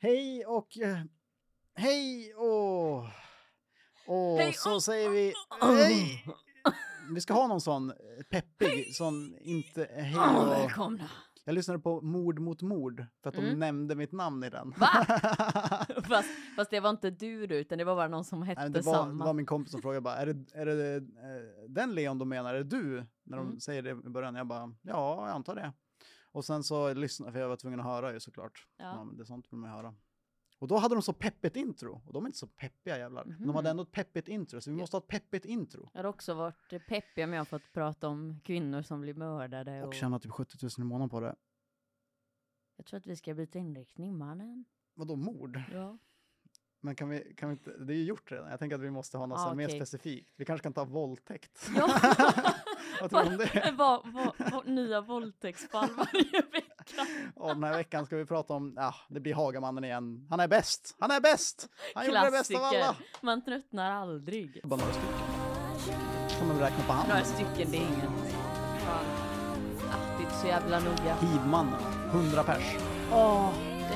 Hej och... eh, Hej och... Och Hej så och- säger vi hej. Vi ska ha någon sån eh, peppig, sån inte hej och... välkomna. Jag lyssnade på Mord mot mord för att de Mm. nämnde mitt namn i den. Va? fast, fast det var inte du utan det var bara någon som hette Nej, det, var, samma. det var min kompis som frågade bara, är det, är det eh, den Leon de menar, är det du? När de Mm. säger det i början, jag bara, ja, jag antar det. Och sen så lyssnade, för jag var tvungen att höra ju såklart. Ja. Ja. det är sånt vill man höra. Och då hade de så peppigt intro, och de är inte så peppiga jävlar. De Mhm. hade ändå ett peppigt intro, så vi måste ha ett peppigt intro. Jag hade också varit peppig om jag har fått prata om kvinnor som blir mördade. Och Och tjäna typ 70 000 i månaden på det. Jag tror att vi ska byta inriktning, mannen. Vadå mord? Ja. Men kan vi, kan vi inte, det är ju gjort redan. Jag tänker att vi måste ha något Ah, här mer specifikt. Vi kanske kan ta våldtäkt. ja. Vad tror du om det? Va, va, va, nya våldtäktsfall varje vecka. Och den här veckan ska vi prata om, ja, det blir Hagamannen igen. Han är bäst! Han är bäst! Han gjorde det bästa av alla! Klassiker. Man tröttnar aldrig. Bara några stycken. Kan man räkna på handen. Några stycken, det är inget. Fan. Ah, det är så jävla noga. Hivmannen, 100 pers. Åh, det...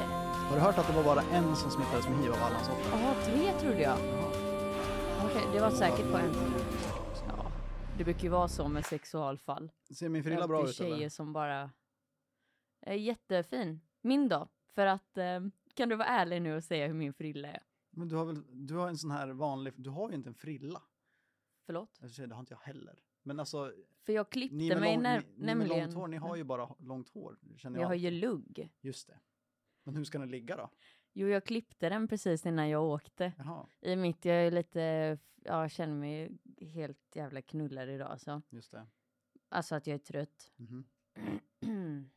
Har du hört att det var bara en som smittades med hiv av alla offer? Jaha, tre trodde jag. Okej, det var säkert på en. Det brukar ju vara så med sexualfall. Ser min frilla bra ut tjejer eller? som bara är jättefin. Min då? För att, eh, kan du vara ärlig nu och säga hur min frilla är? Men du har väl, du har en sån här vanlig, du har ju inte en frilla. Förlåt? Jag säger, det har inte jag heller. Men alltså, För jag klippte ni mig lång, när, ni, ni med nämligen. långt hår, ni har ju bara långt hår. Känner jag jag. har ju lugg. Just det. Men hur ska den ligga då? Jo, jag klippte den precis innan jag åkte. Jaha, I mitt, jag är lite, ja, känner mig helt jävla knullad idag så. just det. Alltså att jag är trött. Mhm.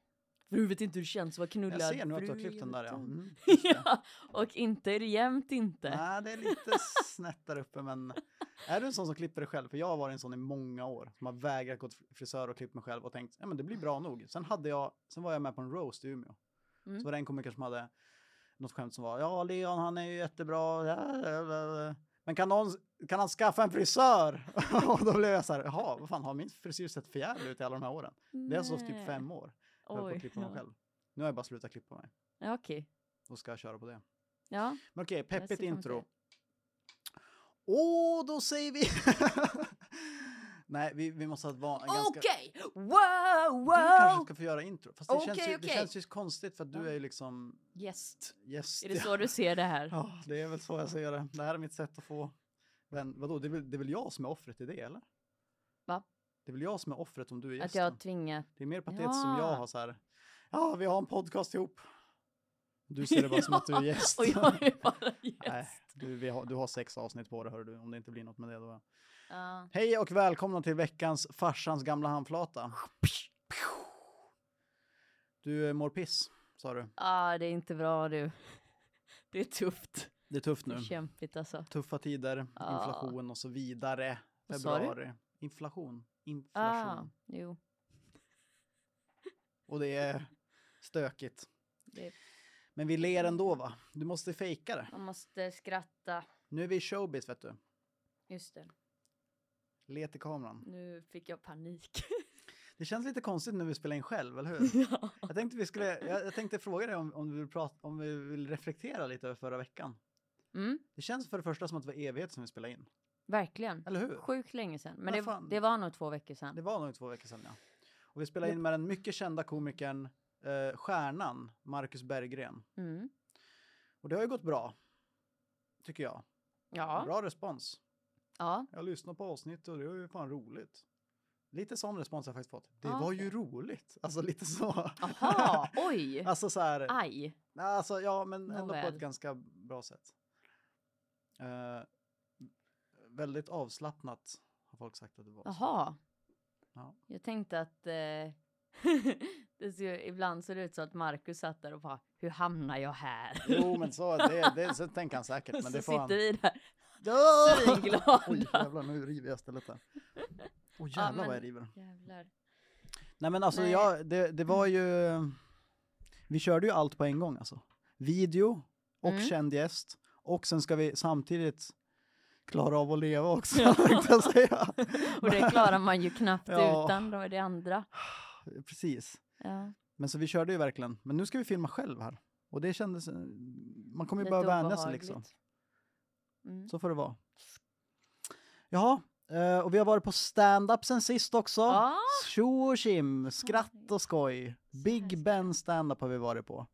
För du vet inte hur det känns att vara knullad. Jag ser nu att du har klippt den där ja. Mm, ja, och inte är det jämnt inte. Nej, det är lite snett där uppe, men är du en sån som klipper dig själv? För jag har varit en sån i många år, som har vägrat gå till frisör och klippt mig själv och tänkt, ja men det blir bra nog. Sen hade jag, sen var jag med på en roast i Umeå. Mm. Så var det en komiker som hade något skämt som var, ja Leon han är ju jättebra, ja, men kan, någon, kan han skaffa en frisör? och då blev jag så här, jaha, vad fan har min frisyr sett för jävligt ut i alla de här åren? Det är alltså typ Nej. fem år. Jag höll på att klippa mig själv. Nu har jag bara slutat klippa mig. Ja, okej. Då ska jag köra på det. Ja, Men okej, peppigt fram till intro. Och då säger vi... Nej, vi, vi måste ha ett van, ganska... okej! Wow, Du kanske wow! ska få göra intro. Fast det, känns, Okej, ju, det okej. känns ju konstigt för att du Ja. är ju liksom Gäst. gäst. Är det så du ser det här? Ja, det är väl så jag ser det. Det här är mitt sätt att få... Men vadå, det är, väl, det är väl jag som är offret i det, eller? Va? Det är väl jag som är offret om du är Att gästen. jag har tvingat... Det är mer patetiskt som jag Ja. har så här... Ja, vi har en podcast ihop. Du ser det bara som att du är gäst. Och jag är bara Nej, gäst. du, vi har, du har sex avsnitt på det, hör du. Om det inte blir något med det då. Ja. Hej och välkomna till veckans farsans gamla handflata. Du eh, mår piss, sa du. ah, det är inte bra du. Det är tufft. Det är tufft Det nu. är kämpigt alltså. Tuffa tider, Ja. inflation och så vidare. Februari. Inflation. Inflation. Ah, jo. Och det är stökigt. Det, Men vi ler ändå va? Du måste fejka det. man måste skratta. Nu är vi i showbiz vet du. Just det. Le till kameran. Nu fick jag panik. Det känns lite konstigt när vi spelar in själv, eller hur? ja. Jag tänkte, vi skulle, jag, jag tänkte fråga dig om, om, du vill prata, om vi vill reflektera lite över förra veckan. Mm, Det känns för det första som att det var evighet som vi spelade in. verkligen. Eller hur? Sjukt länge sedan. Men det, det var nog två veckor sedan. Det var nog två veckor sedan ja. Och vi spelade in med den mycket kända komikern, eh, stjärnan Marcus Berggren. Mm. Och det har ju gått bra. Tycker jag. Ja. Bra respons. Ja. Jag lyssnar på avsnitt och det var ju fan roligt. Lite sån respons har jag faktiskt fått. Det Ja, var ju roligt. Alltså lite så. Aha, oj. alltså så här. Aj. Alltså ja, men ändå på Nåväl. ett ganska bra sätt. Eh, väldigt avslappnat har folk sagt att det var. Jaha. Ja. Jag tänkte att eh, det ser, ibland ser det ut så att Marcus satt där och bara, hur hamnar jag här? Jo, men så, det, det, så tänker han säkert. Men så det får sitter han. vi där Ja! svinglada. Oj, jävlar, nu river jag stället där. Åh jävlar men- vad jag river. Jävlar. Nej men alltså, Nej. jag, det, det var ju... Vi körde ju allt på en gång alltså. Video och Mm. känd gäst. Och sen ska vi samtidigt klara av att leva också, Ja. jag säga. Och det klarar man ju knappt Ja. utan då är det andra. Precis. Ja. Men så vi körde ju verkligen. Men nu ska vi filma själv här. Och det kändes man kommer ju börja vänja sig liksom. Mm. Så får det vara. Jaha, eh, och vi har varit på stand-up sen sist också. Ja. Tjo och tjim, skratt och skoj. Big. Ben stand-up har vi varit på.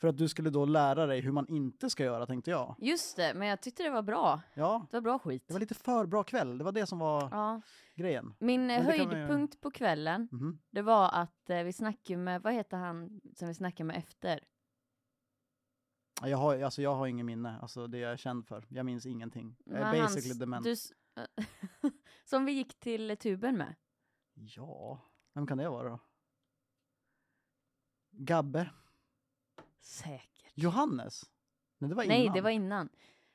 För att du skulle då lära dig hur man inte ska göra tänkte jag. Just det, men jag tyckte det var bra. Ja, Det var bra skit. det var lite för bra kväll. Det var det som var Ja. grejen. Min eh, kan man höjdpunkt på kvällen, Mhm. det var att eh, vi snackade med, vad heter han som vi snackade med efter? Ja, Jag har, alltså jag har ingen minne, alltså det jag är känd för. Jag minns ingenting. Jag är basically hans- dement. du som vi gick till tuben med. Ja, vem kan det vara då? Gabbe? Säkert. Johannes? Nej, det var innan. Nej, det var innan.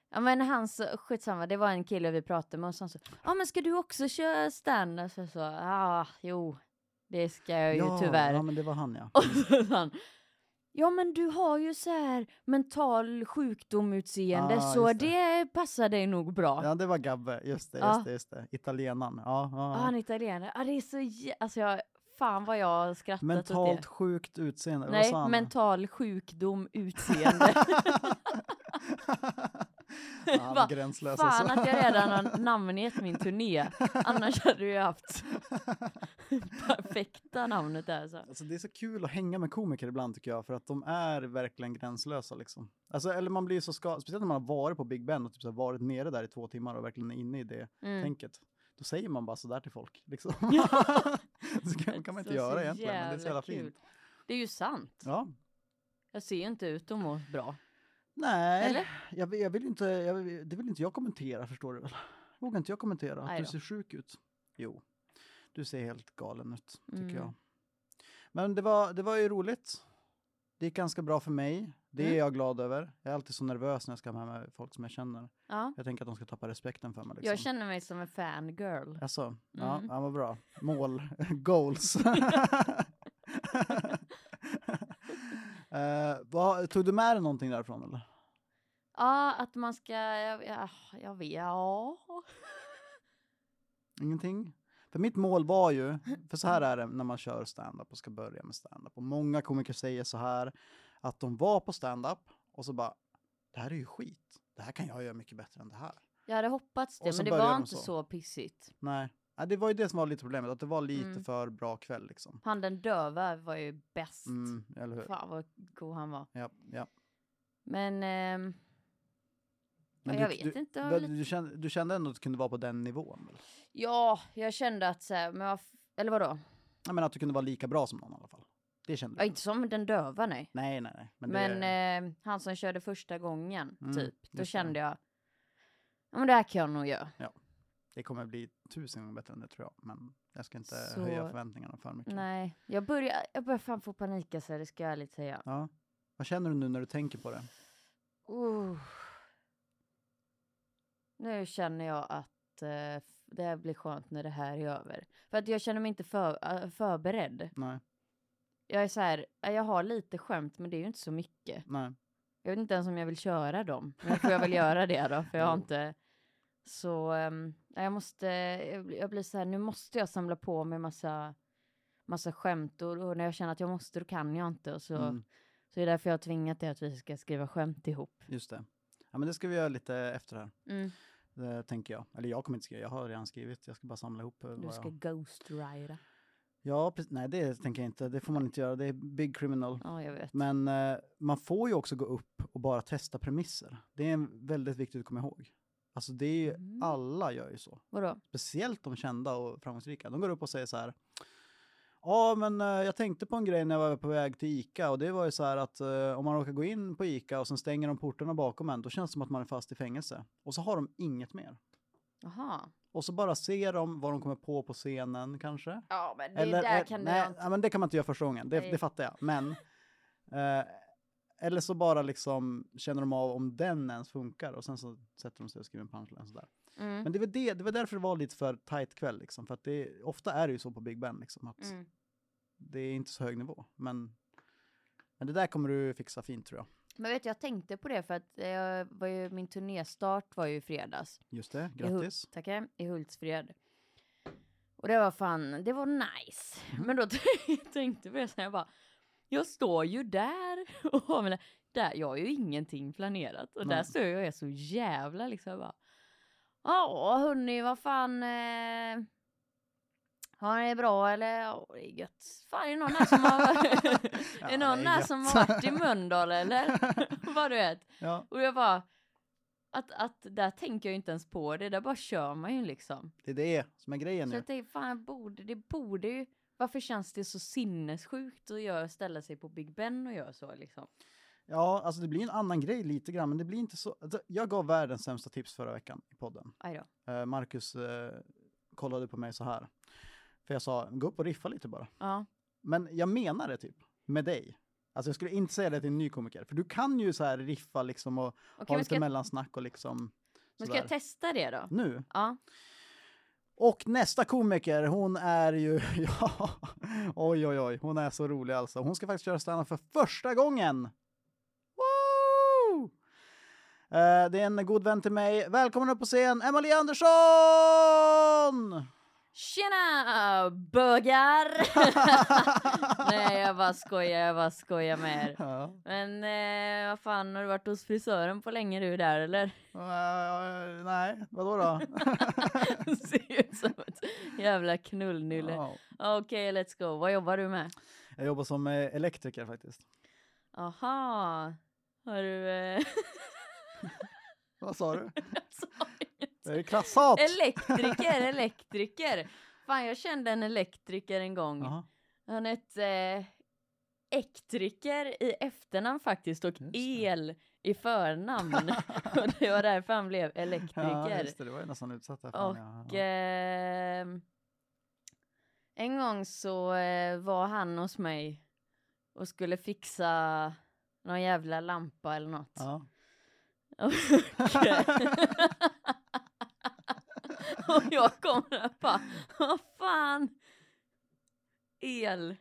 Ja men hans, skitsamma, det var en kille vi pratade med och så sa, ja men ska du också köra stand-up? Så jag sa, ah, jo, det ska jag ju ja, tyvärr. Ja, men det var han ja. Och så sa han, ja men du har ju så här mental sjukdom-utseende Ah, så det. det. passar dig nog bra. Ja, det var Gabbe. Just det, just det, just det. Italienaren. Ja, Ah, ja. han är italienare. Ah, det är så jä- alltså jag, fan vad jag har skrattat åt Mentalt det. sjukt utseende. Nej, mental sjukdom, utseende. ja, gränslös Fan alltså. att jag redan har namngett min turné. Annars hade du ju haft perfekta namnet där så. Alltså det är så kul att hänga med komiker ibland tycker jag, för att de är verkligen gränslösa liksom. Alltså, eller man blir så skadad, speciellt när man har varit på Big Ben och typ så varit nere där i två timmar och verkligen är inne i det Mm. tänket. Då säger man bara sådär till folk liksom. Ja. det kan, kan man inte Så- göra så egentligen, men det är så jävla kul. fint. Det är ju sant. Ja. Jag ser inte ut att må bra. Nej, jag, jag vill inte, jag, det vill inte jag kommentera förstår du väl. Vågar inte jag kommentera att du ser sjuk ut? Jo, du ser helt galen ut tycker Mm. jag. Men det var, det var ju roligt. Det gick ganska bra för mig. Det är Mm. jag glad över. Jag är alltid så nervös när jag ska ha med folk som jag känner. Ja. Jag tänker att de ska tappa respekten för mig. Liksom. Jag känner mig som en fangirl. Alltså, ja, Mm. ja, vad bra. Mål, goals. Eh, vad, tog du med dig någonting därifrån eller? Ja, att man ska, jag, jag, jag vet, ja. Ingenting? För mitt mål var ju, för så här är det när man kör stand-up och ska börja med stand-up. Och många komiker säger så här, att de var på stand-up och så bara, det här är ju skit. Det här kan jag göra mycket bättre än det här. Jag hade hoppats det, men det var inte så. så. pissigt. Nej, Nej, det var ju det som var lite problemet, att det var lite Mm. för bra kväll liksom. Han den döva var ju bäst. Mm, eller hur? Fan vad god han var. Ja, ja. Men, ehm, Men jag du, vet du, inte. Du, lite- kände, du kände ändå att du kunde vara på den nivån? Väl? Ja, jag kände att så här, men eller vadå? Jag menar att du kunde vara lika bra som någon i alla fall. Det kände Ja, du? inte som den döva nej. Nej, nej, nej. Men, Men, det, eh, han som körde första gången, Mm, typ, då kände jag, ja men det här kan jag nog göra. Det kommer bli tusen gånger bättre än det tror jag. Men jag ska inte Så- höja förväntningarna för mycket. Nej, jag börjar, jag börjar fan få panik alltså, det ska jag ärligt säga. Ja. Vad känner du nu när du tänker på det? Uh. Nu känner jag att eh, f- det här blir skönt när det här är över. För att jag känner mig inte för, äh, förberedd. Nej, Jag är så här, äh, jag har lite skämt men det är ju inte så mycket. nej. Jag vet inte ens om jag vill köra dem. Men jag får jag väl göra det då, för jag har inte... Så um, jag måste, jag blir, jag blir så här, nu måste jag samla på mig massa, massa skämt och, och när jag känner att jag måste då kan jag inte. Och så, Mm, så är det därför jag har tvingat dig att vi ska skriva skämt ihop. just det. Ja, men det ska vi göra lite efter här. Mm. Det tänker jag. Eller jag kommer inte skriva, jag har redan skrivit. Jag ska bara samla ihop. eh, Du ska jag... ghostwrita. Ja, precis. nej det tänker jag inte. Det får man inte göra. Det är big criminal. Ja, jag vet. Men eh, man får ju också gå upp och bara testa premisser. Det är väldigt viktigt att komma ihåg. Alltså det är ju, Mm. alla gör ju så. Vadå? Speciellt de kända och framgångsrika. De går upp och säger så här. Ja, men eh, jag tänkte på en grej när jag var på väg till ICA och det var ju så här att eh, om man råkar gå in på ICA och sen stänger de portarna bakom en, då känns det som att man är fast i fängelse. Och så har de inget mer. Jaha. Och så bara ser de vad de kommer på på scenen kanske. Ja, men det Eller, där eh, kan nej, inte... ja, men det kan man inte göra första gången, det, Nej. det fattar jag. Men, eh, eller så bara liksom känner de av om den ens funkar och sen så sätter de sig och skriver en punchline sådär. Mm. Men det var, det, det var därför det var lite för tight kväll liksom, för att det, ofta är det ju så på Big Ben liksom, att Mm. det är inte så hög nivå. Men, men det där kommer du fixa fint tror jag. Men vet jag tänkte på det för att jag var ju, min turnéstart var ju i fredags. Just det, I grattis. Tackar. I Hultsfred. Och det var fan, det var nice. Mhm. Men då tänkte jag på så här, jag bara, jag står ju där och har mina, där, jag har ju ingenting planerat. Och där Nej. står jag och är så jävla liksom bara. Ja hörni, vad fan. Eh, har ni det bra eller? Ja det är gött. Fan är det någon här som har, Ja, är någon är som har varit i Mölndal eller? Vad du vet. Ja, Och jag bara. Att, att där tänker jag inte ens på det, där bara kör man ju liksom. det är det som är grejen Så nu. jag tänkte, fan borde, det borde ju, varför känns det så sinnessjukt att göra, ställa sig på Big Ben och göra så liksom? Ja, alltså det blir en annan grej lite grann, men det blir inte så. alltså, Jag gav världens sämsta tips förra veckan i podden. Eh, Marcus eh, kollade på mig så här. För jag sa, gå upp och riffa lite bara. Ja, Men jag menar det typ, med dig. Alltså jag skulle inte säga det till en ny komiker, för du kan ju så här riffa liksom och okej ha lite ska, mellansnack och liksom men ska jag testa det då? Nu. Ja, och nästa komiker, hon är ju, ja, oj oj oj, hon är så rolig alltså. Hon ska faktiskt köra standup för första gången. Woo! Eh, det är en god vän till mig. Välkommen upp på scen, Emily Andersson! Tjena bögar! Nej jag bara skojar, jag bara skojar med er. Ja. Men eh, vad fan, har du varit hos frisören på länge du där eller? Eh, nej, vadå då? Ser ut som ett jävla knullnylle. Ja. Okej, let's go. Vad jobbar du med? Jag jobbar som eh, elektriker faktiskt. Aha. Har du... Eh... Vad sa du? Det är klassat! Elektriker, elektriker. Fan, jag kände en elektriker en gång. Jaha. Han hette eh, Ektriker i efternamn faktiskt och. El i förnamn. och det var därför han blev Ja, elektriker. just det, det var ju nästan utsatt där. och ja. ehm, en gång så eh, var han hos mig och skulle fixa någon jävla lampa eller något. Ja. Och, och jag kommer där och bara, vad fan, el.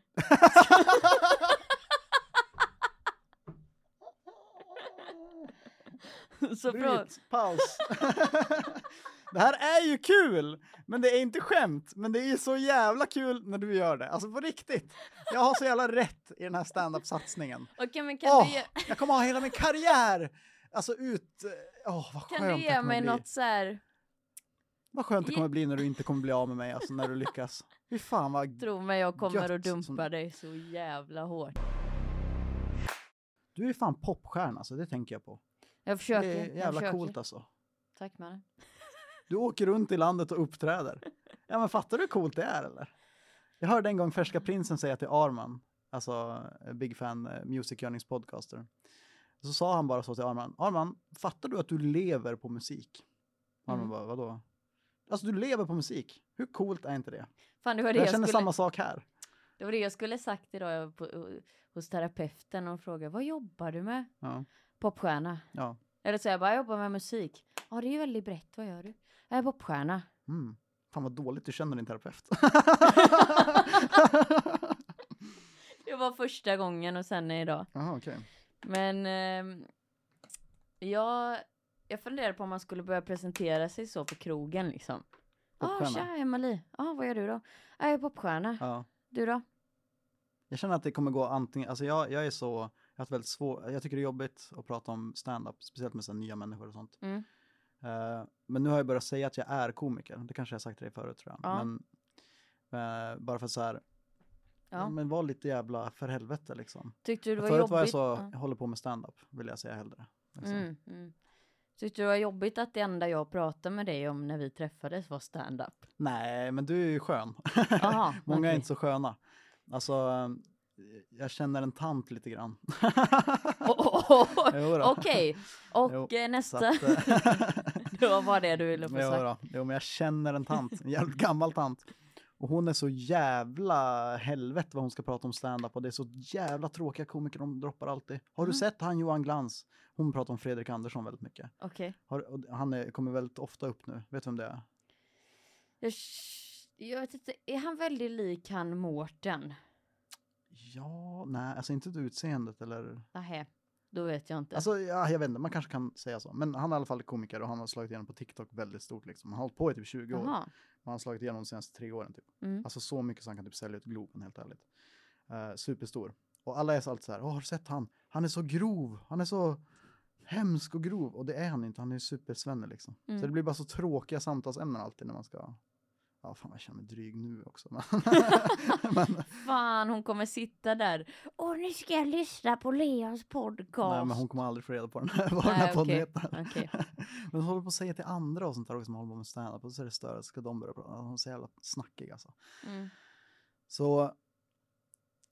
Så bra. Paus. det här är ju kul, men det är inte skämt. Men det är så jävla kul när du gör det. Alltså på riktigt. Jag har så jävla rätt i den här stand-up-satsningen. Okej, men kan, Åh, du jag kommer ha hela min karriär. Alltså ut... Åh, vad skönt kan du ge mig bli. något så här, Vad skönt det kommer bli när du inte kommer bli av med mig, alltså när du lyckas. Fy fan vad... tro mig jag kommer att dumpa som- dig så jävla hårt. Du är fan popstjärna, alltså det tänker jag på. Jag försöker. Det är jag jävla försöker. coolt alltså. Tack mannen. Du åker runt i landet och uppträder. Ja men fattar du hur coolt det är eller? Jag hörde en gång Färska Prinsen säga till Arman, alltså eh, Big Fan eh, Music Yearnings podcaster. Så sa han bara så till Arman, Arman, fattar du att du lever på musik? Arman Mm. bara, vadå? Alltså du lever på musik, hur coolt är inte det? Fan, det var det Jag jag, känner skulle... samma sak här. Det var det jag skulle sagt idag på, hos terapeuten och frågade vad jobbar du med? Ja, Popstjärna. ja. Eller så jag bara, jag jobbar med musik. Ja, det är ju väldigt brett. Vad gör du? Jag är popstjärna. Mm. Fan vad dåligt du känner din terapeut. Det var första gången och sen idag. Jaha, okej. Men ehm, jag, jag funderar på om man skulle börja presentera sig så på krogen liksom. Ja, ah, tja Emily. Ja, ah, vad gör du då? Jag är popstjärna. Ja. Du då? Jag känner att det kommer gå antingen, alltså jag, jag är så, jag har haft väldigt svårt, jag tycker det är jobbigt att prata om stand-up, speciellt med så nya människor och sånt. Mm. Eh, men nu har jag börjat säga att jag är komiker, det kanske jag har sagt till dig förut tror jag. Ja. Men eh, bara för så här, Ja. ja. men var lite jävla för helvete liksom. Tyckte du det var Förut jobbigt? var jag så, Ja. jag håller på med stand-up, vill jag säga hellre. Liksom. Mm, mm. Tyckte du det var jobbigt att det enda jag pratade med dig om när vi träffades var stand-up? Nej, men du är ju skön. Aha, Många är okej. inte så sköna. Alltså, jag känner en tant lite grann. Oh, oh, oh. Jo. Okej, och Jo, eh, nästa. att, eh, det var bara det du ville få Jo, sagt. då. jo, men jag känner en tant, en jävligt gammal tant. Och hon är så jävla helvete vad hon ska prata om stand-up och det är så jävla tråkiga komiker de droppar alltid. Har du Mm. sett han Johan Glans? Hon pratar om Fredrik Andersson väldigt mycket. Har, och han är, kommer väldigt ofta upp nu. Vet du vem det är? Jag, jag vet inte, är han väldigt lik han Mårten? Ja, nej, alltså inte det utseendet eller... Nähä, då vet jag inte. Alltså, ja, jag vet inte, man kanske kan säga så. Men han är i alla fall komiker och han har slagit igenom på TikTok väldigt stort liksom. Han har hållit på i typ 20 år. Jaha. Och han har slagit igenom de senaste tre åren typ. Mm. Alltså så mycket så han kan typ sälja ut Globen helt ärligt. Eh, superstor. Och alla är så alltid så här, "Åh, har du sett han? han är så grov, han är så hemsk och grov. Och det är han inte, han är supersvenne liksom. Mm. Så det blir bara så tråkiga samtalsämnen alltid när man ska, ja fan jag känner mig dryg nu också. Men, Fan, hon kommer sitta där. Och nu ska jag lyssna på Leons podcast. nej, men hon kommer aldrig få reda på den här, vad den här podden heter. okej. Men hon håller på att säga till andra och sånt där också som håller på med standup och så är det större, ska de börja prata, hon är så jävla snackig alltså. Mm. Så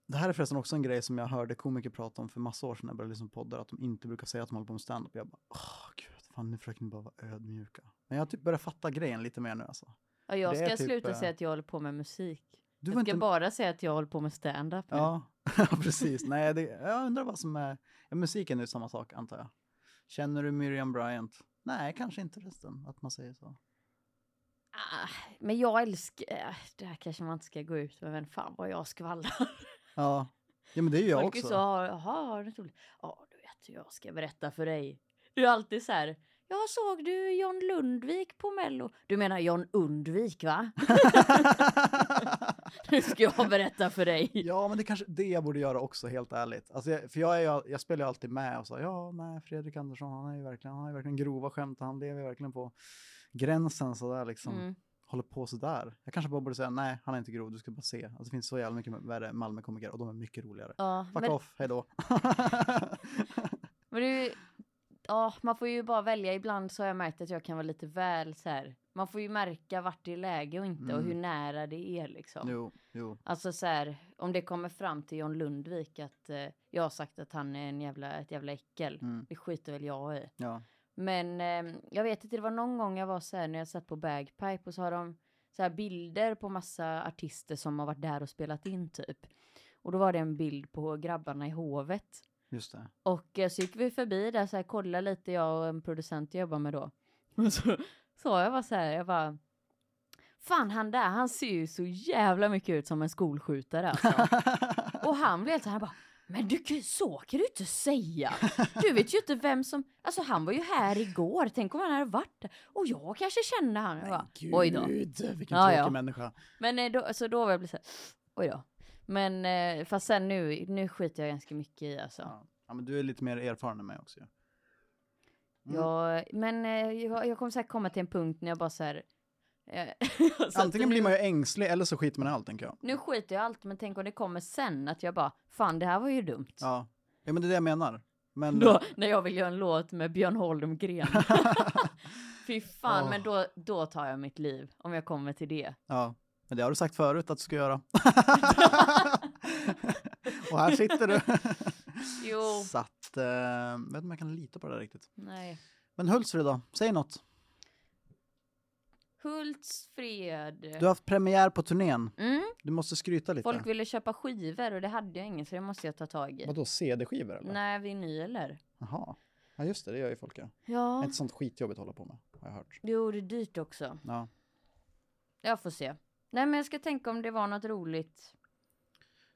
det här är förresten också en grej som jag hörde komiker prata om för massa år sedan när jag började lyssna på poddar, att de inte brukar säga att de håller på med standup. Jag bara, åh gud, fan nu försöker ni bara vara ödmjuka. Men jag har typ börjat fatta grejen lite mer nu alltså. Ja, jag Det ska typ, sluta eh, säga att jag håller på med musik. Du jag ska inte... bara säga att jag håller på med stand-up. Ja, precis. Nej, det, jag undrar vad som är, ja, musiken är ju samma sak antar jag. Känner du Miriam Bryant? Nej, kanske inte förresten, att man säger så. Ah, men jag älskar, äh, det här kanske man inte ska gå ut med, men fan vad jag skvallrar. Ja, ja men det är ju jag Folk också. så, jaha, har du inte? Ja, du vet, jag ska berätta för dig. Du är alltid så här, jag såg du John Lundvik på Mello? Du menar John Undvik va? Nu ska jag berätta för dig. Ja, men det är kanske det jag borde göra också, helt ärligt. Alltså, jag, för jag, är, ju- jag spelar ju alltid med och så, ja, nej, Fredrik Andersson, han är ju verkligen, han ju verkligen grova skämt, han lever verkligen på gränsen sådär liksom. Mm. Håller på sådär. Jag kanske bara borde säga, nej, han är inte grov, du ska bara se. Alltså, det finns så jävla mycket värre Malmökomiker och de är mycket roligare. Ja, Fuck men, off, hej då. men det är ja, man får ju bara välja. Ibland så har jag märkt att jag kan vara lite väl så här. Man får ju märka vart det är läge och inte och Mm. hur nära det är liksom. jo, jo. Alltså så här, om det kommer fram till John Lundvik att eh, jag har sagt att han är en jävla, ett jävla äckel. Mm. Det skiter väl jag i. Ja. Men eh, jag vet inte, det var någon gång jag var så här när jag satt på Bagpipe och så har de så här bilder på massa artister som har varit där och spelat in typ. Och då var det en bild på grabbarna i hovet. Just det. Och eh, så gick vi förbi där så här, kolla lite jag och en producent jag jobbar med då. Och så sa jag bara så här, jag bara Fan han där, han ser ju så jävla mycket ut som en skolskjutare alltså. och han blev helt så här, han bara men du, så kan du inte säga. Du vet ju inte vem som, alltså han var ju här igår, tänk om han hade varit där. Och jag kanske känner han. Jag bara, Oj då. Gud, vilken Ja, tråkig ja. människa. Men eh, då, så då var jag så här, oj då. Men eh, fast sen nu, nu skiter jag ganska mycket i alltså. Ja. ja, men du är lite mer erfaren än mig också. Mm. Ja, men eh, jag, jag kommer säkert komma till en punkt när jag bara så här. eh, Antingen blir man ju ängslig eller så skiter man i allt, tänker jag. Nu skiter jag i allt, men tänk om det kommer sen att jag bara, fan det här var ju dumt. Ja, ja men det är det jag menar. Men, Då, när jag vill göra en låt med Björn Holmgren. Fy fan, Åh. men då, då tar jag mitt liv om jag kommer till det. ja, men det har du sagt förut att du ska göra. Och här sitter du. Jo. Så att, eh, vet inte om jag kan lita på det där riktigt. Nej. Men Hultsfred då, säg något. Hultsfred. Du har haft premiär på turnén. Mm, Du måste skryta lite. folk ville köpa skivor och det hade jag ingen så det måste jag ta tag i. Vadå, CD-skivor eller? Nej, vinyler. Jaha. Ja just det, det gör ju folk ja. Ja. inte sånt skitjobbigt att hålla på med, har jag hört. Jo, det är dyrt också. Ja. Jag får se. Nej, men jag ska tänka om det var något roligt.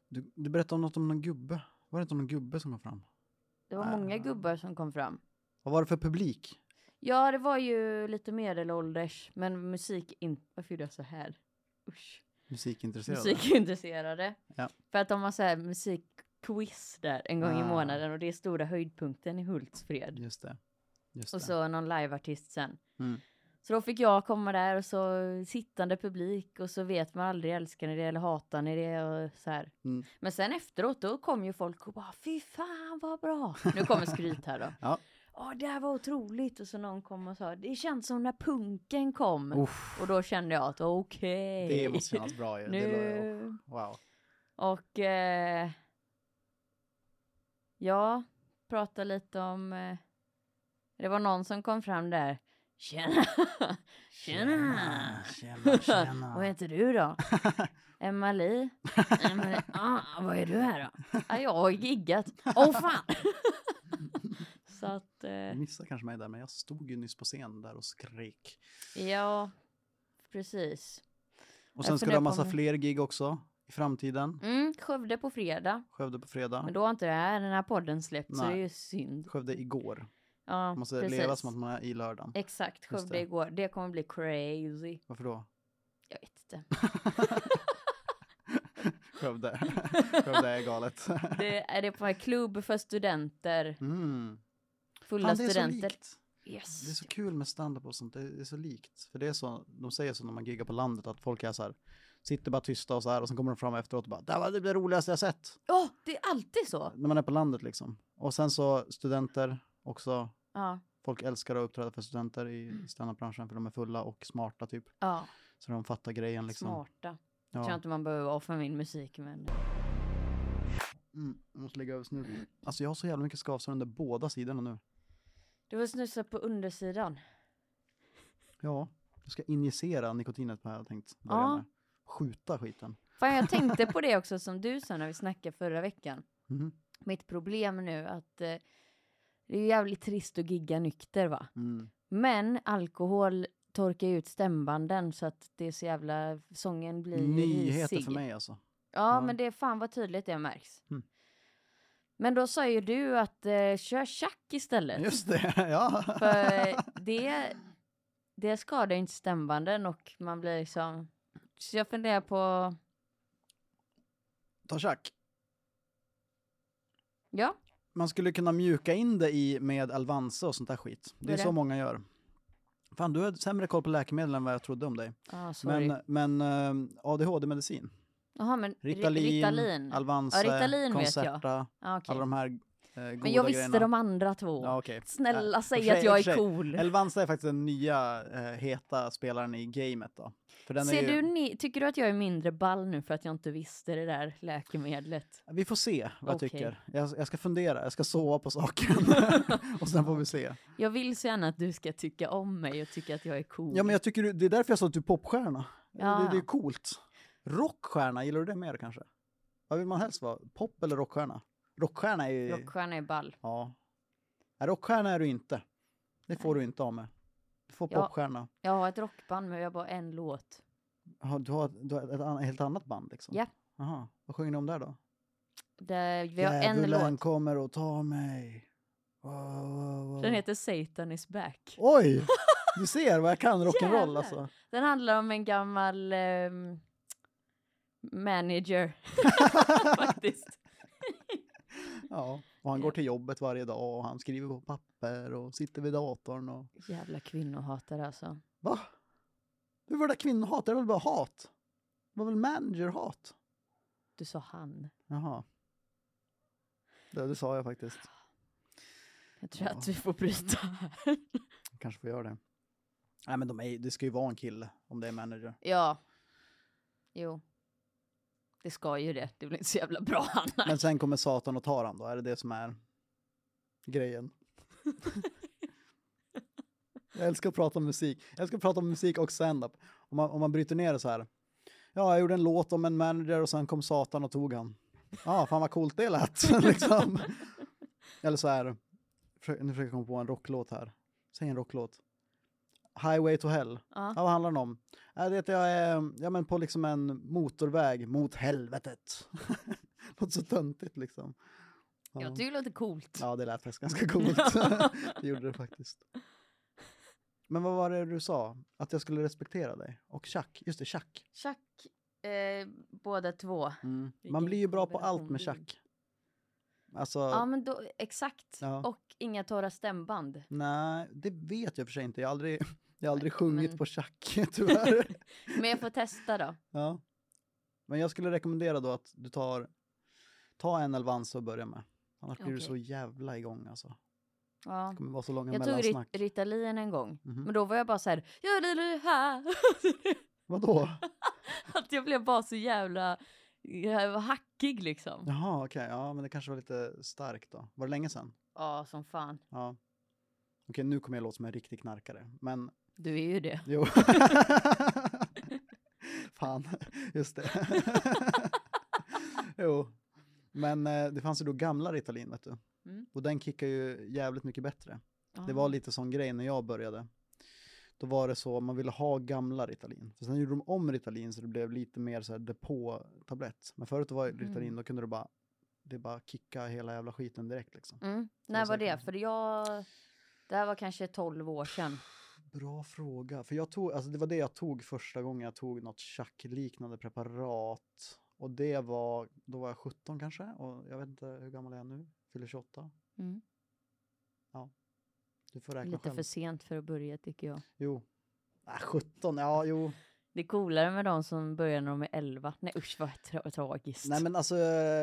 Du, du berättade om något om någon gubbe. Var det inte om någon gubbe som kom fram? Det var Ah. många gubbar som kom fram. Vad var det för publik? Ja, det var ju lite medelålders, men musik inte. Varför gjorde jag så här? Usch. Musikintresserade? Musikintresserade. Ja. För att de har så här musikquiz där en gång i Ah. månaden och det är stora höjdpunkten i Hultsfred. Just det. Just Och det. så någon liveartist sen. Mm. Så då fick jag komma där och så sittande publik och så vet man aldrig älskar ni det eller hatar ni det och så här. Mm. Men sen efteråt då kom ju folk och bara fy fan vad bra. Nu kommer skryt här då. Ja. Ja det här var otroligt och så någon kom och sa det känns som när punken kom. Uff, Och då kände jag att okej. det måste kännas bra ju. Nu. Wow. Och eh, ja, prata lite om. Eh, det var någon som kom fram där. Tjena! Tjena! Tjena, tjena. Vad heter du då? Emma-Li? Emma-Li. Ah, vad är du här då? Ah, jag har giggat. Åh oh, fan! Så att, eh, missade kanske mig där, men jag stod ju nyss på scen där och skrek. ja, precis. Och sen ska du ha på massa om- fler gig också i framtiden. Mm, Skövde på fredag. Skövde på fredag. Men då har inte det här, den här podden släppt, så Nej. det är ju synd. Skövde igår. Ja, Man måste precis. leva som att man är i lördagen. Exakt, Skövde igår. Det kommer bli crazy. Varför då? Jag vet inte. Skövde. Skövde är galet. Det är det på en klubb för studenter. Mm. Fulla Fan, det är så studenter. likt. Yes. Det är så kul med stand-up och sånt, det är, så likt. För det är så, de säger så när man giggar på landet att folk är så här, sitter bara tysta och så här och sen kommer de fram efteråt och bara det var det roligaste jag sett. Ja, det är alltid så. När man är på landet liksom. Och sen så studenter också, Ja, folk älskar att uppträda för studenter i standup-branschen för de är fulla och smarta typ. ja. Så de fattar grejen liksom. smarta. Jag tror Ja. inte man behöver för min musik, men Mm, jag måste lägga över snuten. Alltså jag har så jävla mycket skavsår under båda sidorna nu. du får snusa på undersidan. Ja, jag ska injicera nikotinet på här jag tänkt börja Ja. med. Skjuta skiten. Fan, jag tänkte på det också som du sa när vi snackade förra veckan. Mhm. Mitt problem nu att eh, det är jävligt trist att gigga nykter va. Mm. Men alkohol torkar ju ut stämbanden så att det är så jävla, sången blir Nyheter risig. för mig alltså. Ja, Ja. men det är fan vad tydligt det märks. Mm. Men då sa ju du att eh, kör tjack istället. Just det, ja. För det, det skadar ju inte stämbanden och man blir liksom... Så jag funderar på... Ta tjack. Ja, Man skulle kunna mjuka in det i med Alvanse och sånt där skit. Det är är så det? många gör. Fan, du har sämre koll på läkemedel än vad jag trodde om dig. ah, sorry. Men, men eh, ADHD-medicin. Jaha, men Ri- Ritalin, Ritalin. Alvanse, Ja, Ritalin. Concerta, Ah, okej. alla de här eh, goda Men jag visste grejerna. de andra två. Ja, okej. Snälla Ja, säg för sig- att jag är cool. Elvanse är faktiskt den nya eh, heta spelaren i gamet då. Ser ju, du, tycker du att jag är mindre ball nu för att jag inte visste det där läkemedlet? Vi får se vad jag Okej. tycker. Jag, jag ska fundera, jag ska sova på saken. och sen får vi se. Jag vill så gärna att du ska tycka om mig och tycka att jag är cool. Ja men jag tycker det är därför jag sa att du är popstjärna. Ja. Det, det är coolt. Rockstjärna, gillar du det mer kanske? Vad vill man helst vara? Pop eller rockstjärna? Rockstjärna är ju... Rockstjärna är ball. Ja. Nej, rockstjärna är du inte. Det får du inte av med. Du får Ja. popstjärna. Jag har ett rockband men jag har bara en låt. Har- Du har, du har ett an- helt annat band liksom? Ja. Jaha, vad sjunger ni om där då? Där vi har en låt. kommer och tar mig. Wow, wow, wow. Den heter Satan is back. Oj! Du ser vad jag kan rock'n'roll alltså. Den handlar om en gammal ehm, manager. Faktiskt. Ja, och han går till jobbet varje dag och han skriver på papper och sitter vid datorn och... Jävla kvinnohatare alltså. Va? Hur var det kvinnohat? Det är väl bara hat? Det var väl managerhat? Du sa han. Jaha. Det, det sa jag faktiskt. Jag tror Ja. att vi får bryta här. Kanske får göra det. Nej men de är, det ska ju vara en kille om det är manager. Ja. Jo. Det ska ju det. Det blir inte så jävla bra annars. Men sen kommer Satan och tar han då? Är det det som är grejen? jag älskar att prata om musik. Jag älskar att prata om musik och stand-up. Om man, om man bryter ner det så här. Ja, jag gjorde en låt om en manager och sen kom Satan och tog han. Ja, fan vad coolt det lät. liksom. Eller så här. Nu försöker jag komma på en rocklåt här. Säg en rocklåt. Highway to hell. Ja. Ja, vad handlar den om? Ja, det jag är ja, men på liksom en motorväg mot helvetet. Låter så töntigt liksom. Ja. Jag tycker det låter coolt. ja, det lät faktiskt ganska coolt. det gjorde det faktiskt. Men vad var det du sa? Att jag skulle respektera dig? Och Chuck, just det, Chuck. Chuck, eh, båda två. Mm. Man blir ju bra på allt med Chuck. Alltså, Ja men då, exakt. Ja. Och inga torra stämband. nej, det vet jag för sig inte. Jag har aldrig, jag har aldrig sjungit men- på Chuck, tyvärr. Men jag får testa då. Ja. Men jag skulle rekommendera då att du tar, ta en Elvanse och börja med. Annars blir du så jävla igång alltså. Ja. Det kommer vara så långa Jag tog mellansnack. rit- Ritalin en gång. Mhm. Men då var jag bara så här, ja det är här. Vadå? Att jag blev bara så jävla jag var hackig liksom. Jaha, okej. Ja, men det kanske var lite starkt då. Var det länge sedan? Ja, som fan. Ja. Okej, nu kommer jag låta som en riktig knarkare. Men, Du är ju det. jo. Fan, just det. jo. Men eh, det fanns ju då gamla Ritalin, vet du. Mm. Och den kickar ju jävligt mycket bättre. Det Ja. var lite sån grej när jag började. Då var det så, man ville ha gamla Ritalin. För sen gjorde de om Ritalin så det blev lite mer så här depåtablett. Men förut var Ritalin, Mm. då kunde du bara, det bara kicka hela jävla skiten direkt liksom. Mm. När var säker det? För jag... Det här var kanske 12 år sedan. Bra fråga. För jag tog, alltså det var det jag tog första gången jag tog något tjack-liknande preparat. Och det var, då var jag 17 kanske och jag vet inte hur gammal jag är nu, fyller 28. Mm. Du får räkna Lite själv. för sent för att börja tycker jag. Jo. Äh, 17, ja jo. Det är coolare med de som börjar när de är 11. Nej usch vad tra- tragiskt. Nej men alltså,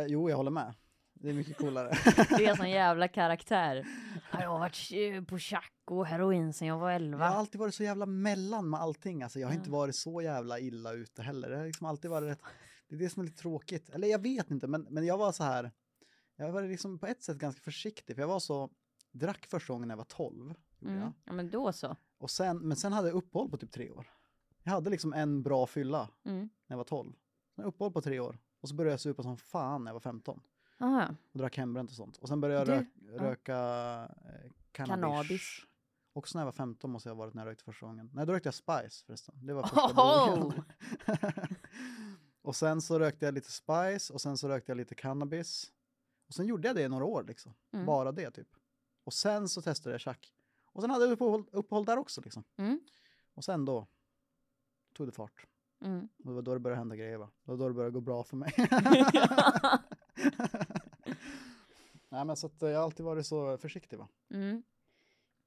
jo jag håller med. Det är mycket coolare. Det är en sån jävla karaktär. Ja, Jag har varit på tjack och heroin sen jag var 11. Jag har alltid varit så jävla mellan med allting. Alltså, jag har Ja. inte varit så jävla illa ute heller. Det har liksom alltid varit rätt. Det är det som är lite tråkigt. Eller jag vet inte, men, men jag var så här. Jag var liksom på ett sätt ganska försiktig, för jag var så. Drack första gången när jag var 12. gjorde Mm. Ja men då så. Och sen, men sen hade jag uppehåll på typ tre år. Jag hade liksom en bra fylla Mm. när jag var 12. Sen uppehåll på tre år. Och så började jag supa som fan när jag var 15. Aha. Och drack hembränt och sånt. Och sen började jag Du- rök, ja. röka eh, cannabis. Cannabis. Också när jag var 15 måste jag ha varit när jag rökte första gången. Nej, då rökte jag Spice förresten. Det var första början. och sen så rökte jag lite Spice och sen så rökte jag lite cannabis. Och sen gjorde jag det i några år liksom. Mm. Bara det typ. Och sen så testade jag tjack. Och sen hade jag uppehåll, uppehåll där också liksom. Mm. Och sen då tog det fart. Mm. Och det var då det började hända grejer va? Det var då det började gå bra för mig. Nej men så att eh, jag har alltid varit så försiktig va. Mm.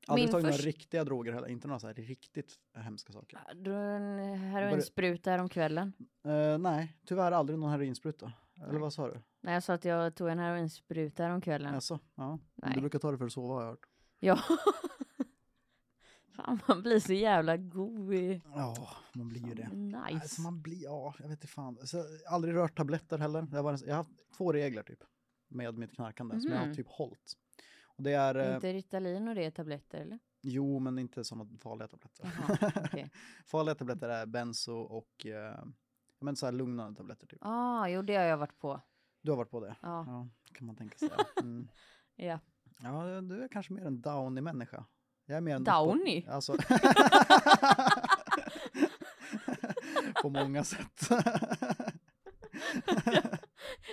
Aldrig Min tagit några först- riktiga droger heller, inte några så här riktigt hemska saker. Du har en heroinspruta här om kvällen. Eh, nej, tyvärr aldrig någon heroinspruta. Eller vad sa du? Nej jag sa att jag tog en heroinspruta om kvällen. Jaså? Ja. Nej. Du brukar ta det för att sova har jag hört. Ja. Fan man blir så jävla god i... Ja, man blir ju det. Nice. Alltså man blir, ja, jag vet inte fan. Så, jag har aldrig rört tabletter heller. Jag, var, jag har haft två regler typ. Med mitt knarkande som jag har Mhm. typ hållit. Och det är, eh, Inte Ritalin och det är tabletter eller? jo men inte sådana farliga tabletter. Jaha, okej. farliga tabletter är benzo och, eh, men så här lugnande tabletter typ. Ah, jo det har jag varit på. Du har varit på det? Ja. Ja, kan man tänka sig. Mm. Ja. Ja, du är kanske mer en Downy-människa. Jag är mer en Downy? På, alltså. på många sätt.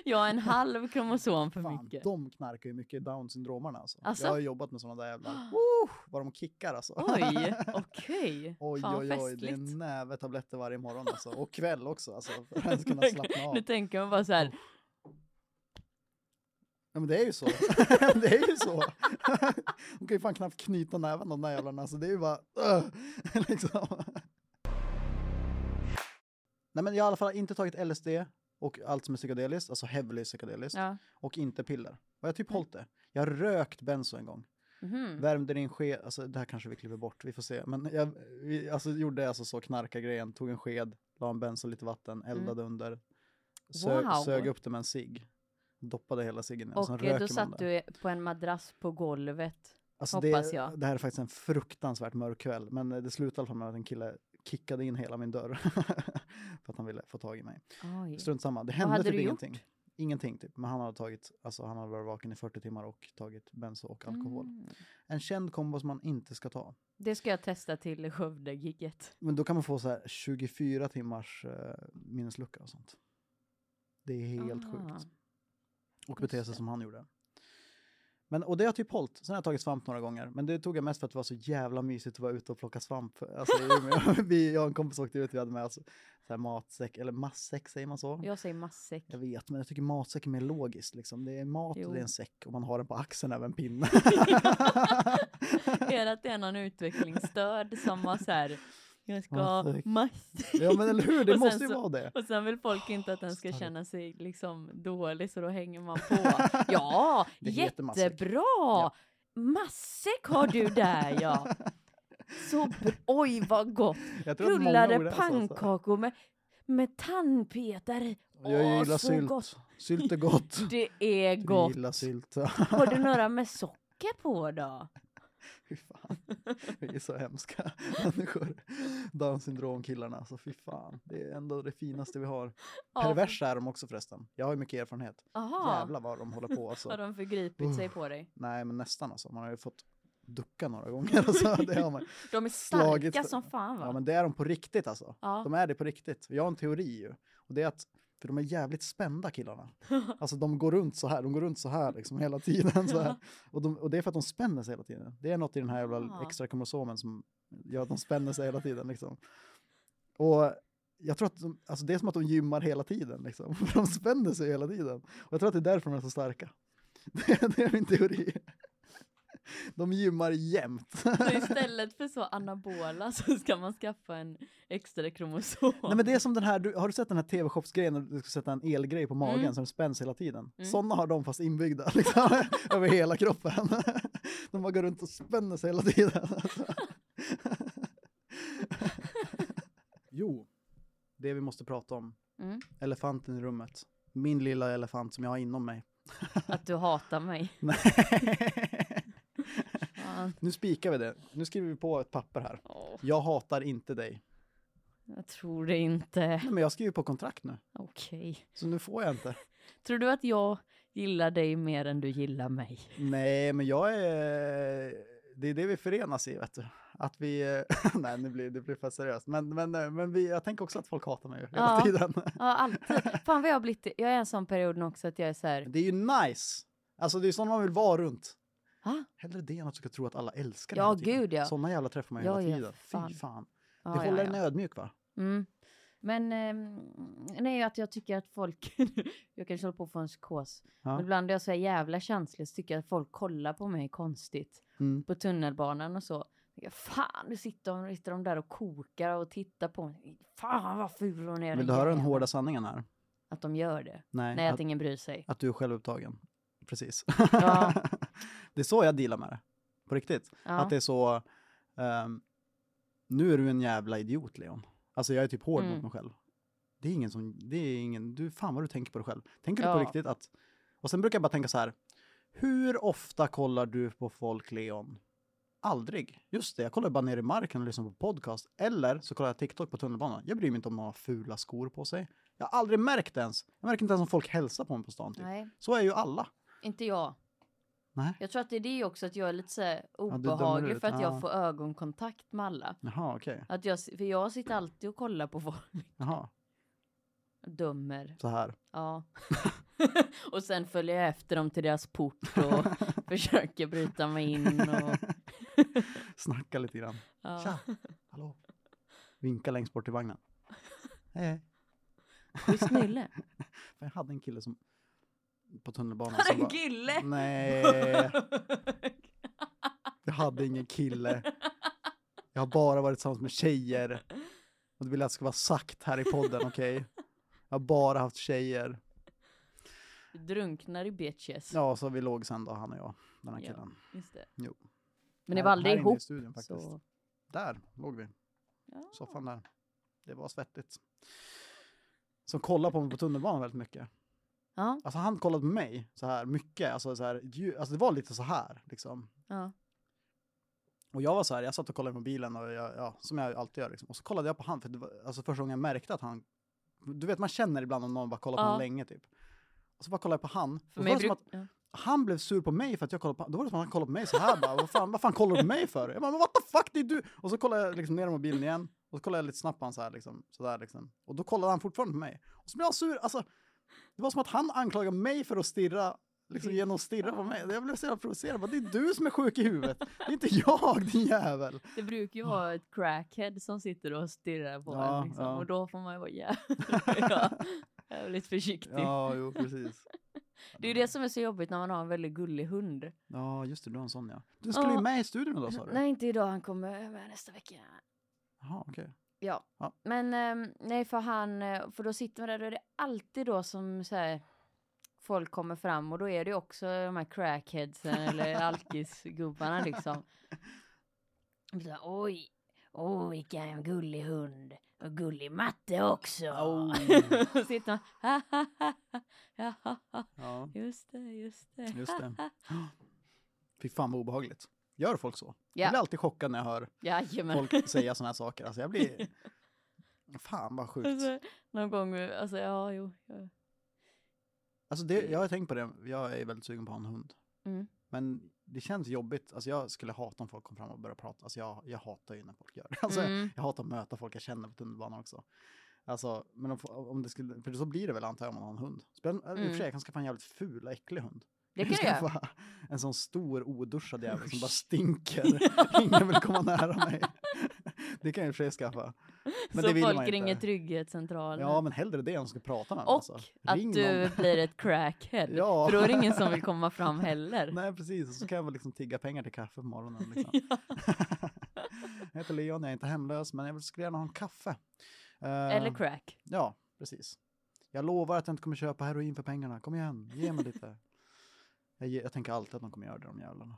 Jag har en halv kromosom för Fan, mycket. de knarkar ju mycket Down-syndromarna alltså. Alltså? Jag har jobbat med sådana där jävla... Uh, vad de kickar alltså. Oj, okej. oj, Fan, oj, oj. Det är en näve tabletter varje morgon alltså. Och kväll också alltså. För att ens kunna slappna av. Nu tänker man bara så här. Ja men det är ju så. det är ju så. De kan ju fan knappt knyta näven de där jävlarna. Så det är ju bara... Uh, liksom. Nej men jag har i alla fall inte tagit LSD och allt som är psykedeliskt, alltså heavily psykedeliskt. Ja. Och inte piller. Och jag har typ Nej. hållit det. Jag har rökt benzo en gång. Mhm. Värmde din sked, alltså det här kanske vi klipper bort, vi får se. Men jag vi, alltså, gjorde alltså så knarka-grejen, tog en sked, la en benzo, lite vatten, eldade under. Sö, Mm. Wow. Sög upp det med en cigg. Doppade hela ciggen och sen Och eh, röker då man satt det. du på en madrass på golvet. Alltså hoppas det, jag. det här är faktiskt en fruktansvärt mörk kväll, men det slutade i alla fall med att en kille kickade in hela min dörr. för att han ville få tag i mig. Oj. Strunt samma, det hände typ ingenting. gjort? Ingenting typ, men han hade tagit, alltså han hade varit vaken i 40 timmar och tagit benzo och alkohol. Mm. En känd kombo som man inte ska ta. Det ska jag testa till Skövde-gigget. Men då kan man få så här 24 timmars eh, minneslucka och sånt. Det är helt Ah. sjukt. Och bete sig som han gjorde. Men, och det har typ hållit. Sen har jag tagit svamp några gånger. Men det tog jag mest för att det var så jävla mysigt att vara ute och plocka svamp. Alltså, vi, jag och en kompis åkte ut, vi hade med oss så matsäck, eller matsäck säger man så? Jag säger matsäck. Jag vet, men jag tycker matsäck är mer logiskt. Liksom. Det är mat och Jo. det är en säck och man har den på axeln över en pinne. är det att det är någon utvecklingsstörd som har så här, jag ska ha matsäck. ja men eller hur, det måste ju så- vara det. Och sen vill folk inte att den ska känna sig liksom dålig så då hänger man på. Ja, jättebra! Ja. Matsäck har du där ja. Så oj vad gott! Jag Rullade pannkakor med, med tandpetare. Och Jag Åh, gillar så sylt. gott. Sylt är gott. Det är gott. gillar sylt. Har du några med socker på då? Fy fan. Vi är så hemska människor. Down syndrom-killarna. Alltså fy fan. Det är ändå det finaste vi har. Perversa är de också förresten. Jag har ju mycket erfarenhet. Aha. Jävlar vad de håller på alltså. Har de förgripit sig på dig? Nej men nästan alltså. Man har ju fått ducka några gånger. Alltså, det har man. De är starka som fan va? Ja men det är de på riktigt alltså. Ja. De är det på riktigt. Jag har en teori ju. Och det är att, för de är jävligt spända killarna. Alltså de går runt så här, de går runt så här liksom hela tiden. Så här. Och, de, och det är för att de spänner sig hela tiden. Det är något i den här jävla extra kromosomen som gör att de spänner sig hela tiden liksom. Och jag tror att de, alltså det är som att de gymmar hela tiden liksom. De spänner sig hela tiden. Och jag tror att det är därför de är så starka. Det, det är min teori. De gymmar jämt. Så istället för så anabola så ska man skaffa en extra kromosom. Nej men det är som den här, du, har du sett den här tv-shopsgrejen när du ska sätta en elgrej på magen Mm. som spänns hela tiden? Mm. Sådana har de fast inbyggda liksom, över hela kroppen. De bara går runt och spänner sig hela tiden. jo, det vi måste prata om. Mm. Elefanten i rummet. Min lilla elefant som jag har inom mig. Att du hatar mig. Nej. Nu spikar vi det. Nu skriver vi på ett papper här. Åh, Jag hatar inte dig. jag tror det inte. Nej, men jag skriver på kontrakt nu. Okej. Så nu får jag inte. Tror du att jag gillar dig mer än du gillar mig? Nej, men jag är... Det är det vi förenas i, vet du. Att vi... Nej, nu blir det blir för seriöst. Men, men, men vi, jag tänker också att folk hatar mig hela Ja. tiden. Ja, alltid. Fan vad jag har blivit, jag är en sån period också att jag är så här, Det är ju nice. Alltså det är sånt man vill vara runt. Va? Hellre det än att du ska tro att alla älskar Ja, gud, ja. Såna jävla träffar man Ja, hela ja, tiden. fan. Fy fan. Ja, Det ja, håller ja. en ödmjuk va? Mm. Men ehm, nej, att jag tycker att folk, jag kanske håller på att få en psykos, Ja. men ibland är jag så jävla känslig så tycker jag att folk kollar på mig konstigt Mm. på tunnelbanan och så. Fan, nu sitter de, sitter de där och kokar och tittar på mig. Fan vad ful hon är. Vill du höra den hårda sanningen här? Att de gör det. Nej, Nej, att, att, ingen bryr sig. att du är självupptagen. Precis. Ja. det är så jag dealar med det. På riktigt. Ja. Att det är så, ehm, nu är du en jävla idiot Leon. Alltså jag är typ hård Mm. mot mig själv. Det är ingen som, det är ingen, du fan vad du tänker på dig själv. Tänker du på Ja. riktigt att, och sen brukar jag bara tänka så här, hur ofta kollar du på folk Leon? Aldrig. Just det, jag kollar bara ner i marken och lyssnar på podcast. Eller så kollar jag TikTok på tunnelbanan. Jag bryr mig inte om de har fula skor på sig. Jag har aldrig märkt ens. Jag märker inte ens om folk hälsar på mig på stan. Typ. Så är ju alla. Inte jag. Nej. Jag tror att det är det också att jag är lite så här obehaglig ut, för att ja. jag får ögonkontakt med alla. Jaha, okej. Att jag, för jag sitter alltid och kollar på folk. Jaha, Dömer. så här. Ja. och sen följer jag efter dem till deras port och försöker bryta mig in och... Snacka lite grann. Ja. Tja, hallå. Vinka längst bort till vagnen. Hej, hej. Schysst nylle. Jag hade en kille som på tunnelbanan Har som en bara, kille? Nej, jag hade ingen kille. Jag har bara varit tillsammans med tjejer. Och det vill jag att det ska vara sagt här i podden, okej? Jag har bara haft tjejer. Drunknar i bitches. Ja, så vi låg sen då, han och jag, den här Ja. killen. Just det. Jo. Men ni var aldrig här inne i ihop? studion faktiskt. Så... Där låg vi. Ja. soffan där. Det var svettigt. Som kollar på mig på tunnelbanan väldigt mycket. Ja, Alltså han kollade på mig så här mycket, alltså så här, alltså det var lite så här liksom. ja. Och jag var så här, jag satt och kollade i mobilen och jag, ja, som jag alltid gör liksom. Och så kollade jag på han, för det var alltså första gången jag märkte att han, du vet man känner ibland om någon bara kollar på Ja. en länge typ. Och så bara kollade jag på han. För mig bruk... att ja. han blev sur på mig för att jag kollade på Då var det som att han kollade på mig så här bara, vad fan, vad fan kollar du på mig för? Jag bara, men what the fuck, det är du! Och så kollade jag liksom ner i mobilen igen. Och så kollade jag lite snabbt på han så här liksom, sådär liksom. Och då kollade han fortfarande på mig. Och så blev han sur, alltså. Det var som att han anklagade mig för att stirra, liksom genom att stirra på mig. Jag blev så jävla provocerad, bara, det är du som är sjuk i huvudet. Det är inte jag, din jävel. Det brukar ju vara ett crackhead som sitter och stirrar på Ja, en liksom. ja. Och då får man ju vara jävligt, ja, jävligt försiktig. Ja, jo, precis. Det är ju det som är så jobbigt när man har en väldigt gullig hund. Ja, just det, du har en sån ja. Du skulle ju med i studion idag sa du? Nej, inte idag. Han kommer med nästa vecka. Jaha, okej. Ja, Ja. men ehm, nej för han, eh, för då sitter man där, då är det alltid då som så här, folk kommer fram och då är det också de här crackheadsen eller alkisgubbarna liksom. Så, oj, oj vilken gullig hund. Och gullig matte också. Oh. Och sitter man, ha, ha, ha, ha, ja. Ja, just det, just det. just det. Fy fan vad obehagligt. Gör folk så? Jag Ja, blir alltid chockad när jag hör jajamän. folk säga såna här saker. Alltså jag blir... Fan vad sjukt. Alltså, någon gång, alltså ja, jo. Ja. Alltså det, jag har tänkt på det, jag är väldigt sugen på att ha en hund. Mm. Men det känns jobbigt, alltså jag skulle hata om folk kom fram och började prata. Alltså jag, jag hatar ju när folk gör det. Alltså Mm. jag hatar att möta folk jag känner på tunnelbanan också. Alltså, men om, om det skulle, för så blir det väl antar jag om man har en hund. Spel, I och för Mm. sig, jag kan skaffa en jävligt ful och äcklig hund. Det kan du göra. En sån stor oduschad jävel som bara stinker. Ingen vill komma nära mig. Det kan jag i och för sig skaffa. Men så folk ringer trygghetscentralen. Ja, men hellre det än att ska prata med och alltså. att Ring du någon. blir ett crackhead. Ja. För då är det ingen som vill komma fram heller. Nej, precis. Och så kan jag väl liksom tigga pengar till kaffe på morgonen. Liksom. jag heter Leon, jag är inte hemlös, men jag skulle gärna ha en kaffe. Eh, Eller crack. Ja, precis. Jag lovar att jag inte kommer köpa heroin för pengarna. Kom igen, ge mig lite. Jag, jag tänker alltid att de kommer göra det, de jävlarna.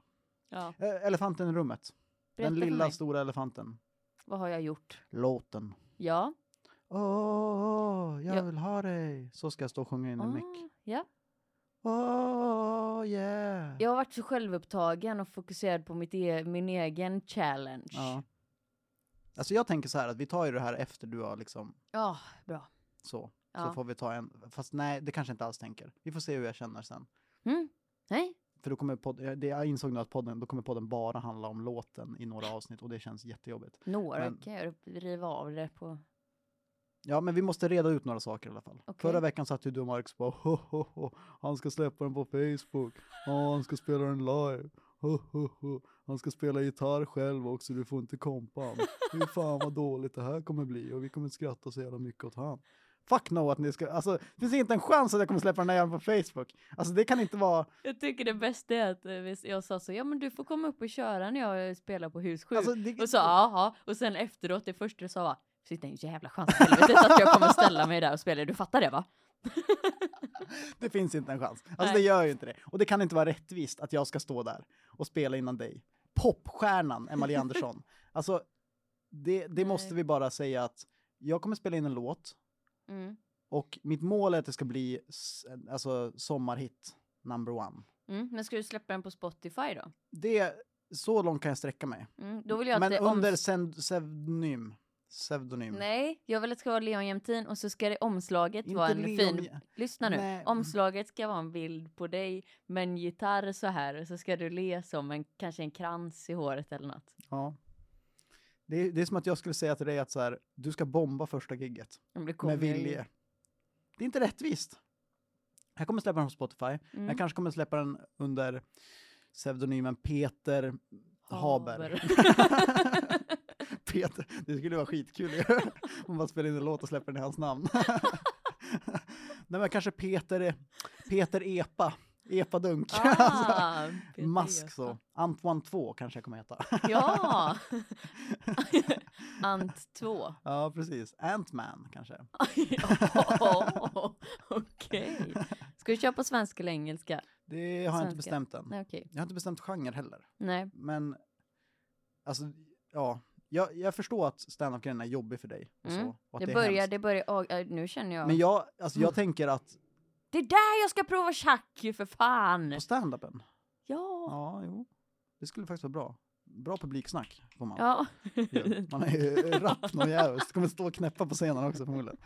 Ja. Eh, elefanten i rummet. Berätta Den lilla stora elefanten. Vad har jag gjort? Låten. Ja. Åh, jag Ja. vill ha dig. Så ska jag stå och sjunga in i en mick. Ah, ja. Åh, yeah. Jag har varit så självupptagen och fokuserad på mitt e min egen challenge. Ja. Alltså jag tänker så här att vi tar ju det här efter du har liksom Ja, bra. så. Så Ja. får vi ta en, fast nej det kanske inte alls tänker. Vi får se hur jag känner sen. Mm. Nej, För då kommer podden, det jag insåg nu att podden, då kommer podden bara handla om låten i några avsnitt och det känns jättejobbigt. några Men- kan jag riva av det på. Ja men vi måste reda ut några saker i alla fall. Okej. Förra veckan satt ju du och Marcus bara ho, ho, ho. han ska släppa den på Facebook, ja han ska spela den live, ho, ho, ho. han ska spela gitarr själv också, du får inte kompa han. Fy fan vad dåligt det här kommer bli och vi kommer skratta så jävla mycket åt han. Fuck no att ni ska, alltså det finns inte en chans att jag kommer släppa den här jäveln på Facebook. Alltså det kan inte vara, Jag tycker det bästa är att eh, jag sa så, ja men du får komma upp och köra när jag spelar på hus 7. alltså det, Och så jaha, och sen efteråt det första du sa var, sitta en jävla chans att jag kommer ställa mig där och spela, du fattar det va? det finns inte en chans. Alltså Nej. det gör ju inte det. Och det kan inte vara rättvist att jag ska stå där och spela innan dig. Popstjärnan Emily Andersson. Alltså det, det måste vi bara säga att jag kommer spela in en låt Mm. och mitt mål är att det ska bli alltså sommarhit number one. Mm. Men ska du släppa den på Spotify då? Det, så långt kan jag sträcka mig. Mm. Då vill jag Men under pseudonym. Pseudonym. Nej, jag vill att det ska vara Leon Jämtin och så ska det omslaget Inte vara en Leon- fin... Lyssna nu. Nej. Omslaget ska vara en bild på dig med en gitarr så här och så ska du le som en, kanske en krans i håret eller något. Ja. Det är, det är som att jag skulle säga till dig att så här, du ska bomba första gigget. Med vilje. Det är inte rättvist. Jag kommer släppa den på Spotify. Mm. Jag kanske kommer släppa den under pseudonymen Peter Haber. Peter, det skulle vara skitkul om man spelar in en låt och släpper den i hans namn. Nej men kanske Peter, Peter Epa, Epadunk. Ah, Peter Mask så. Antoine 2 kanske jag kommer heta. Ja! Ant 2. ja precis. Ant-Man kanske. oh, Okej. Ska du köra på svenska eller engelska? Det har jag inte Svenska. bestämt än. Nej, okej. Jag har inte bestämt genre heller. Nej. Men, alltså, ja. Jag, jag förstår att standup-grejen är jobbig för dig. Och Mm. så, och att Det det börjar, det börjar, nu känner jag. Men jag, alltså, jag tänker att Det är där jag ska prova schack ju för fan! på standupen, Ja. ja, jo. Det skulle faktiskt vara bra. Bra publiksnack får man. Ja. Man är ju rapp något jävligt. Kommer stå och knäppa på scenen också förmodligen.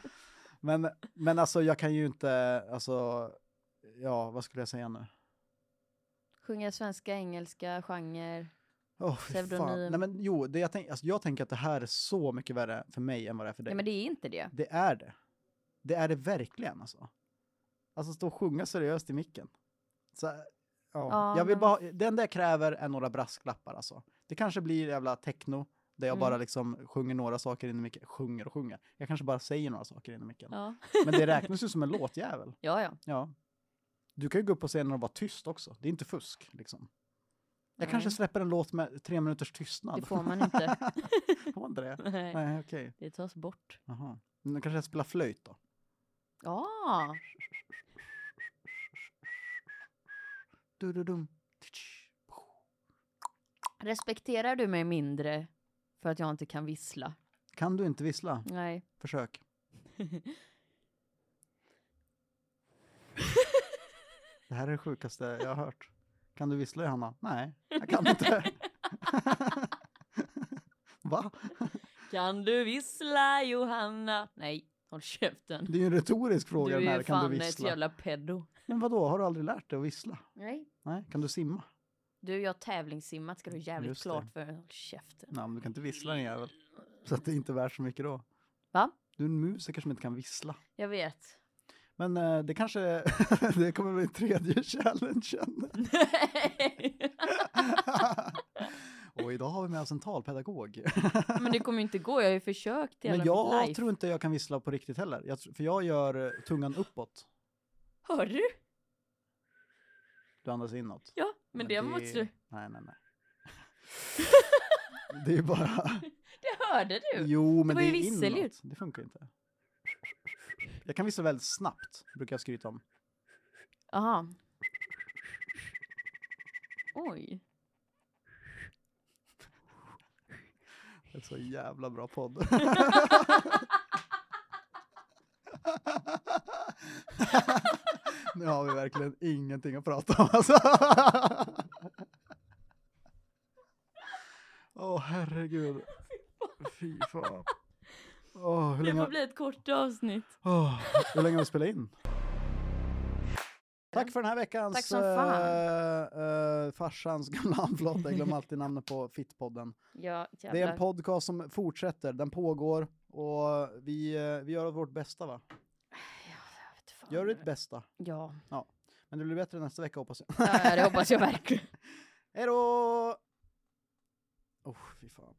Men, men alltså jag kan ju inte, alltså, ja vad skulle jag säga nu? Sjunga svenska, engelska, genre. Oh. Pseudonym. Nej men jo, det jag, tänk, alltså, jag tänker att det här är så mycket värre för mig än vad det är för dig. Nej men det är inte det. Det är det. Det är det verkligen alltså. Alltså stå och sjunga seriöst i micken. Så, ja. Ja, jag vill bara, det enda jag kräver är några brasklappar alltså. Det kanske blir jävla techno, där jag Mm. bara liksom sjunger några saker in i micken. Sjunger och sjunger. Jag kanske bara säger några saker in i micken. Ja. Men det räknas ju som en låtjävel. Ja, ja. Ja. Du kan ju gå upp på scenen och vara tyst också. Det är inte fusk liksom. Jag Nej. kanske släpper en låt med tre minuters tystnad. Det får man inte. får man inte det? Nej, Nej, okej. det tas bort. Jaha. Men kanske jag spelar flöjt då. Ja. Du-du-dum. Respekterar du mig mindre för att jag inte kan vissla? Kan du inte vissla? Nej. Försök. Det här är det sjukaste jag har hört. Kan du vissla Johanna? Nej, jag kan inte. Va? Kan du vissla Johanna? Nej, håll käften. Det är ju en retorisk fråga Du den är här. Kan du fan ett vissla? jävla pedo. Men vadå, har du aldrig lärt dig att vissla? Nej. Nej, kan du simma? Du, jag har tävlingssimmat ska du jävligt Just det. klart för. Håll käften. Nej, men du kan inte vissla din jävel. Så att det är inte är värt så mycket då. Va? Du är en musiker som inte kan vissla. Jag vet. Men eh, det kanske, det kommer bli tredje challengen. Nej. och idag har vi med oss en talpedagog. Men det kommer ju inte gå, jag har ju försökt i hela Men jag life. tror inte jag kan vissla på riktigt heller. Jag, tr- för jag gör eh, tungan uppåt. Hör du? Du andas inåt. Ja, men, det, måste du. Nej, nej, nej. det är bara... Det hörde du. Jo, men det, ju är visselljud. inåt. Det funkar inte. Jag kan vissla väldigt snabbt, brukar jag skryta om. Jaha. Oj. Det är så jävla bra podd. nu har vi verkligen ingenting att prata om alltså. Åh herregud. Fy fan. Åh, hur, Det länge, får bli ett kort avsnitt. åh, hur länge har vi spelat in? Tack för den här veckans eh, eh, farsans gamla. Förlåt, jag glömmer alltid namnet på Fittpodden. Ja, Det är en podcast som fortsätter, den pågår och vi, eh, vi gör vårt bästa va? Ja, jag vet fan. Gör ditt bästa. Ja. Men det blir bättre nästa vecka hoppas jag. ja, det hoppas jag verkligen. Hej då! Oh, fy fan.